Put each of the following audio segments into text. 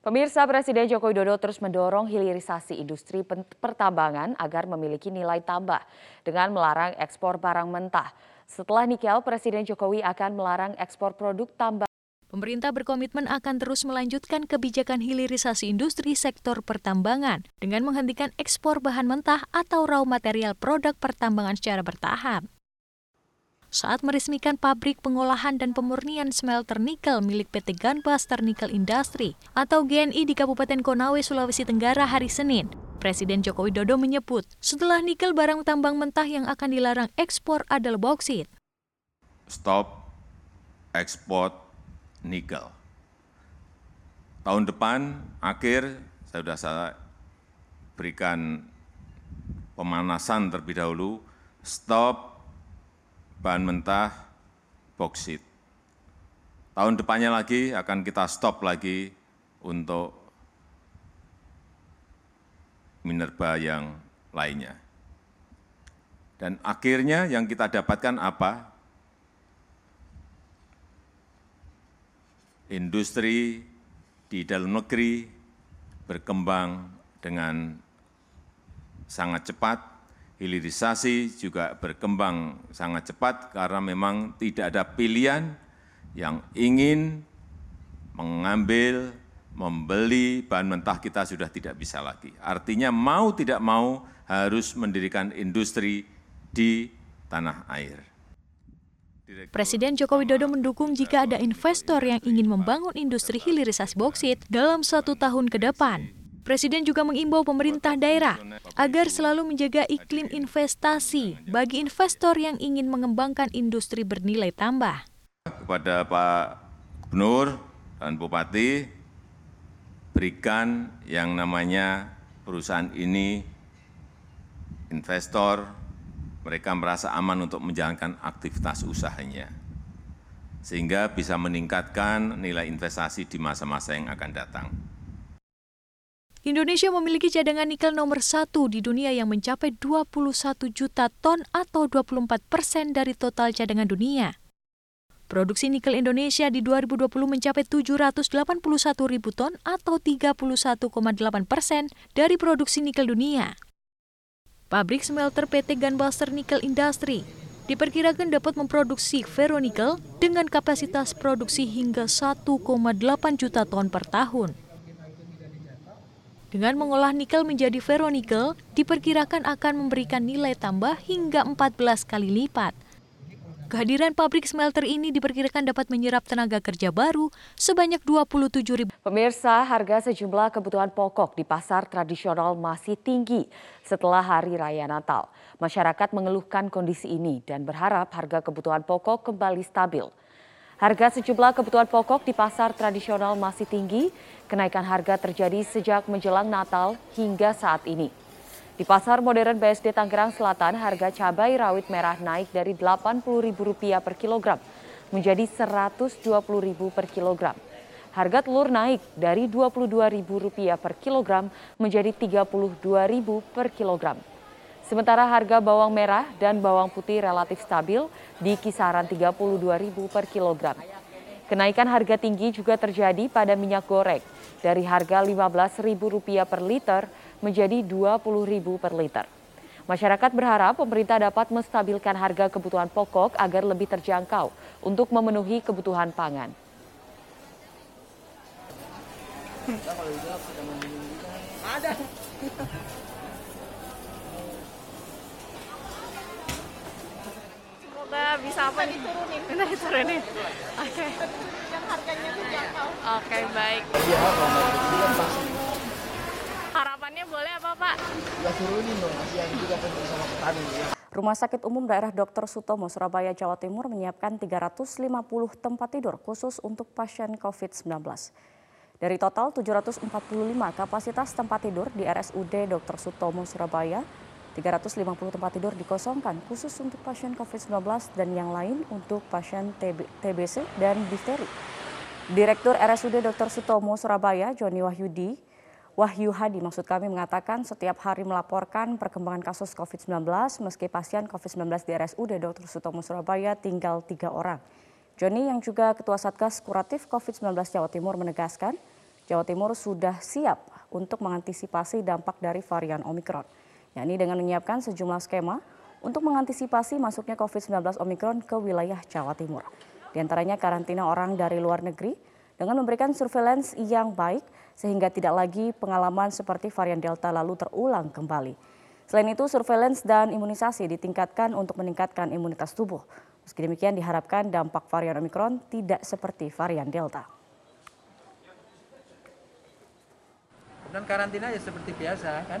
Pemirsa Presiden Joko Widodo terus mendorong hilirisasi industri pertambangan agar memiliki nilai tambah dengan melarang ekspor barang mentah. Setelah nikel, Presiden Jokowi akan melarang ekspor produk tambang. Pemerintah berkomitmen akan terus melanjutkan kebijakan hilirisasi industri sektor pertambangan dengan menghentikan ekspor bahan mentah atau raw material produk pertambangan secara bertahap saat meresmikan pabrik pengolahan dan pemurnian smelter nikel milik PT Gunbuster Nickel Industry atau GNI di Kabupaten Konawe, Sulawesi Tenggara hari Senin. Presiden Joko Widodo menyebut, setelah nikel barang tambang mentah yang akan dilarang ekspor adalah bauksit. Stop ekspor nikel. Tahun depan akhir saya sudah saya berikan pemanasan terlebih dahulu, stop bahan mentah boksit. Tahun depannya lagi akan kita stop lagi untuk minerba yang lainnya. Dan akhirnya yang kita dapatkan apa? Industri di dalam negeri berkembang dengan sangat cepat, hilirisasi juga berkembang sangat cepat karena memang tidak ada pilihan yang ingin mengambil, membeli bahan mentah kita sudah tidak bisa lagi. Artinya mau tidak mau harus mendirikan industri di tanah air. Presiden Joko Widodo mendukung jika ada investor yang ingin membangun industri hilirisasi boksit dalam satu tahun ke depan. Presiden juga mengimbau pemerintah daerah agar selalu menjaga iklim investasi bagi investor yang ingin mengembangkan industri bernilai tambah. Kepada Pak Gubernur dan Bupati, berikan yang namanya perusahaan ini investor, mereka merasa aman untuk menjalankan aktivitas usahanya. Sehingga bisa meningkatkan nilai investasi di masa-masa yang akan datang. Indonesia memiliki cadangan nikel nomor satu di dunia yang mencapai 21 juta ton atau 24 persen dari total cadangan dunia. Produksi nikel Indonesia di 2020 mencapai 781 ribu ton atau 31,8 persen dari produksi nikel dunia. Pabrik smelter PT Gunbuster Nickel Industry diperkirakan dapat memproduksi ferronikel dengan kapasitas produksi hingga 1,8 juta ton per tahun. Dengan mengolah nikel menjadi ferronikel, diperkirakan akan memberikan nilai tambah hingga 14 kali lipat. Kehadiran pabrik smelter ini diperkirakan dapat menyerap tenaga kerja baru sebanyak 27 ribu. Pemirsa, harga sejumlah kebutuhan pokok di pasar tradisional masih tinggi setelah Hari Raya Natal. Masyarakat mengeluhkan kondisi ini dan berharap harga kebutuhan pokok kembali stabil. Harga sejumlah kebutuhan pokok di pasar tradisional masih tinggi. Kenaikan harga terjadi sejak menjelang Natal hingga saat ini. Di pasar modern BSD Tangerang Selatan, harga cabai rawit merah naik dari Rp80.000 per kilogram menjadi Rp120.000 per kilogram. Harga telur naik dari Rp22.000 per kilogram menjadi Rp32.000 per kilogram. Sementara harga bawang merah dan bawang putih relatif stabil di kisaran Rp32.000 per kilogram. Kenaikan harga tinggi juga terjadi pada minyak goreng dari harga Rp15.000 per liter menjadi Rp20.000 per liter. Masyarakat berharap pemerintah dapat menstabilkan harga kebutuhan pokok agar lebih terjangkau untuk memenuhi kebutuhan pangan. Ada. Semoga bisa apa nih? Diturunin. Minta diturunin. Oke. Okay. Yang harganya terjangkau. Oke, okay, baik. Iya, Harapannya boleh apa, Pak? Ya turunin dong, yang juga penting sama petani ya. Rumah Sakit Umum Daerah Dr. Sutomo, Surabaya, Jawa Timur menyiapkan 350 tempat tidur khusus untuk pasien COVID-19. Dari total 745 kapasitas tempat tidur di RSUD Dr. Sutomo, Surabaya, 350 tempat tidur dikosongkan khusus untuk pasien COVID-19 dan yang lain untuk pasien TB, TBC dan difteri. Direktur RSUD Dr. Sutomo Surabaya, Joni Wahyudi, Wahyu Hadi maksud kami mengatakan setiap hari melaporkan perkembangan kasus COVID-19 meski pasien COVID-19 di RSUD Dr. Sutomo Surabaya tinggal tiga orang. Joni yang juga Ketua Satgas Kuratif COVID-19 Jawa Timur menegaskan Jawa Timur sudah siap untuk mengantisipasi dampak dari varian Omikron, yakni dengan menyiapkan sejumlah skema untuk mengantisipasi masuknya COVID-19 Omikron ke wilayah Jawa Timur. Di antaranya karantina orang dari luar negeri dengan memberikan surveillance yang baik sehingga tidak lagi pengalaman seperti varian Delta lalu terulang kembali. Selain itu, surveillance dan imunisasi ditingkatkan untuk meningkatkan imunitas tubuh. Meski demikian diharapkan dampak varian Omikron tidak seperti varian Delta. Dan karantina ya seperti biasa kan.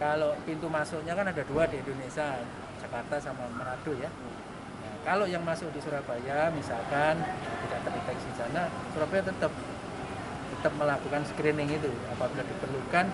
Kalau pintu masuknya kan ada dua di Indonesia, Jakarta sama Manado ya. Nah, kalau yang masuk di Surabaya misalkan tidak terinfeksi sana, Surabaya tetap tetap melakukan screening itu apabila diperlukan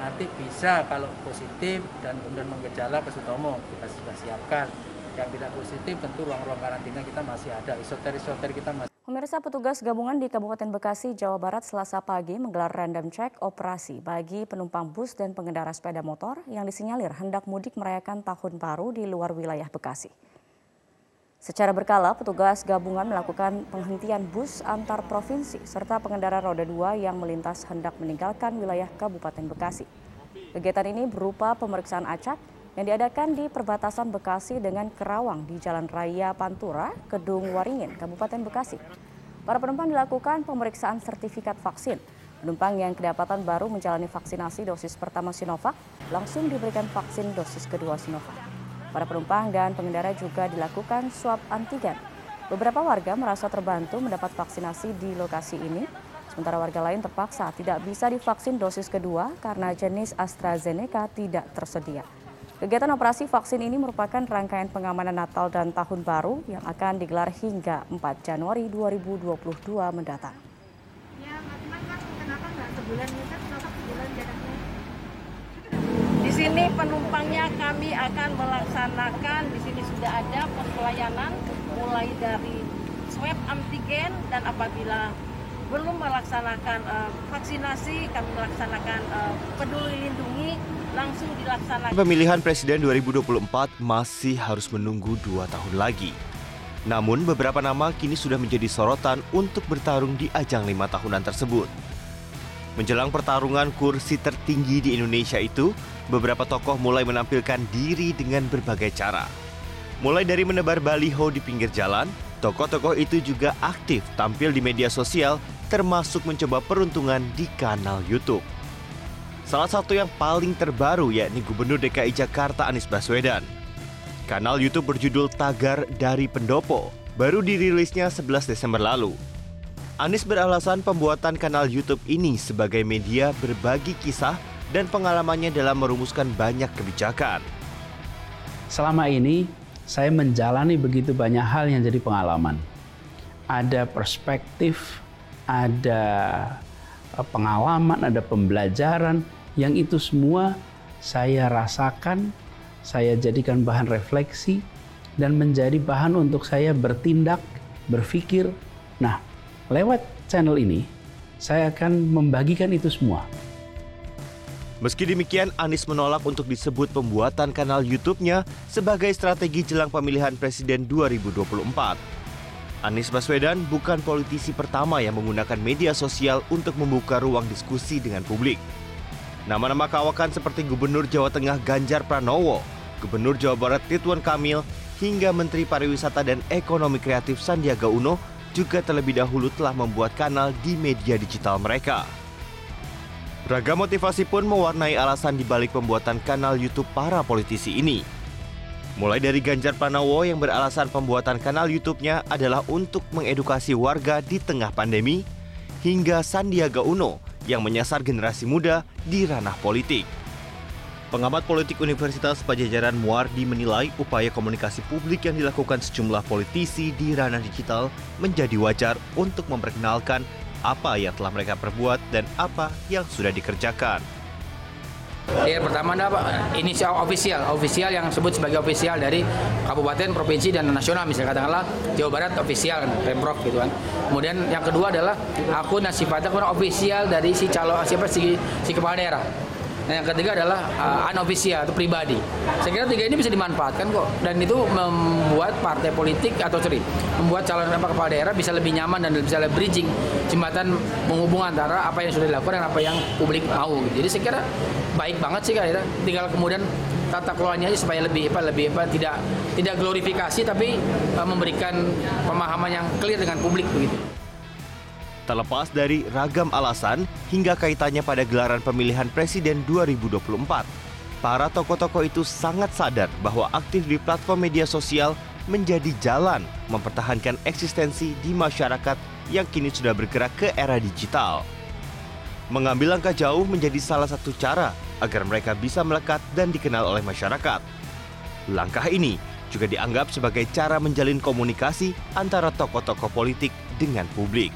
nanti bisa kalau positif dan kemudian menggejala ke Sutomo kita sudah siapkan yang tidak positif tentu ruang-ruang karantina kita masih ada isoter-isoter kita masih Pemirsa petugas gabungan di Kabupaten Bekasi, Jawa Barat selasa pagi menggelar random check operasi bagi penumpang bus dan pengendara sepeda motor yang disinyalir hendak mudik merayakan tahun baru di luar wilayah Bekasi. Secara berkala, petugas gabungan melakukan penghentian bus antar provinsi serta pengendara roda dua yang melintas hendak meninggalkan wilayah Kabupaten Bekasi. Kegiatan ini berupa pemeriksaan acak yang diadakan di perbatasan Bekasi dengan Kerawang di Jalan Raya Pantura, Kedung Waringin, Kabupaten Bekasi. Para penumpang dilakukan pemeriksaan sertifikat vaksin. Penumpang yang kedapatan baru menjalani vaksinasi dosis pertama Sinovac langsung diberikan vaksin dosis kedua Sinovac. Para penumpang dan pengendara juga dilakukan swab antigen. Beberapa warga merasa terbantu mendapat vaksinasi di lokasi ini, sementara warga lain terpaksa tidak bisa divaksin dosis kedua karena jenis AstraZeneca tidak tersedia. Kegiatan operasi vaksin ini merupakan rangkaian pengamanan Natal dan Tahun Baru yang akan digelar hingga 4 Januari 2022 mendatang. Ya, kenapa nggak sebulan, kenapa sebulan jaraknya? Di sini penumpangnya kami akan melaksanakan, di sini sudah ada pos pelayanan mulai dari swab antigen dan apabila belum melaksanakan uh, vaksinasi, kami melaksanakan uh, peduli lindungi langsung dilaksanakan. Pemilihan Presiden 2024 masih harus menunggu dua tahun lagi. Namun beberapa nama kini sudah menjadi sorotan untuk bertarung di ajang lima tahunan tersebut. Menjelang pertarungan kursi tertinggi di Indonesia itu, beberapa tokoh mulai menampilkan diri dengan berbagai cara. Mulai dari menebar baliho di pinggir jalan, tokoh-tokoh itu juga aktif tampil di media sosial termasuk mencoba peruntungan di kanal YouTube. Salah satu yang paling terbaru yakni Gubernur DKI Jakarta Anies Baswedan. Kanal YouTube berjudul Tagar dari Pendopo baru dirilisnya 11 Desember lalu. Anies beralasan pembuatan kanal YouTube ini sebagai media berbagi kisah dan pengalamannya dalam merumuskan banyak kebijakan. Selama ini saya menjalani begitu banyak hal yang jadi pengalaman. Ada perspektif, ada eh, pengalaman, ada pembelajaran, yang itu semua saya rasakan, saya jadikan bahan refleksi, dan menjadi bahan untuk saya bertindak, berpikir. Nah, lewat channel ini, saya akan membagikan itu semua. Meski demikian, Anies menolak untuk disebut pembuatan kanal YouTube-nya sebagai strategi jelang pemilihan presiden 2024. Anies Baswedan bukan politisi pertama yang menggunakan media sosial untuk membuka ruang diskusi dengan publik. Nama-nama kawakan seperti Gubernur Jawa Tengah Ganjar Pranowo, Gubernur Jawa Barat Ridwan Kamil, hingga Menteri Pariwisata dan Ekonomi Kreatif Sandiaga Uno juga terlebih dahulu telah membuat kanal di media digital mereka. Ragam motivasi pun mewarnai alasan dibalik pembuatan kanal YouTube para politisi ini. Mulai dari Ganjar Pranowo yang beralasan pembuatan kanal YouTube-nya adalah untuk mengedukasi warga di tengah pandemi, hingga Sandiaga Uno yang menyasar generasi muda di ranah politik. Pengamat politik Universitas Pajajaran Muardi menilai upaya komunikasi publik yang dilakukan sejumlah politisi di ranah digital menjadi wajar untuk memperkenalkan apa yang telah mereka perbuat dan apa yang sudah dikerjakan. Yang pertama Pak, inisial ofisial, ofisial yang disebut sebagai ofisial dari kabupaten, provinsi dan nasional misalnya katakanlah Jawa Barat ofisial kan, Pemprov gitu kan. Kemudian yang kedua adalah akun yang sifatnya kurang ofisial dari si calon siapa si, si kepala daerah. Nah, yang ketiga adalah uh, unofficial atau pribadi. Saya kira tiga ini bisa dimanfaatkan kok dan itu membuat partai politik atau sorry, membuat calon apa kepala daerah bisa lebih nyaman dan bisa lebih bridging jembatan menghubung antara apa yang sudah dilakukan dan apa yang publik mau. Jadi saya kira baik banget sih kira tinggal kemudian tata kelolanya aja supaya lebih apa lebih apa tidak tidak glorifikasi tapi uh, memberikan pemahaman yang clear dengan publik begitu. Terlepas dari ragam alasan hingga kaitannya pada gelaran pemilihan presiden 2024, para tokoh-tokoh itu sangat sadar bahwa aktif di platform media sosial menjadi jalan mempertahankan eksistensi di masyarakat yang kini sudah bergerak ke era digital. Mengambil langkah jauh menjadi salah satu cara agar mereka bisa melekat dan dikenal oleh masyarakat. Langkah ini juga dianggap sebagai cara menjalin komunikasi antara tokoh-tokoh politik dengan publik.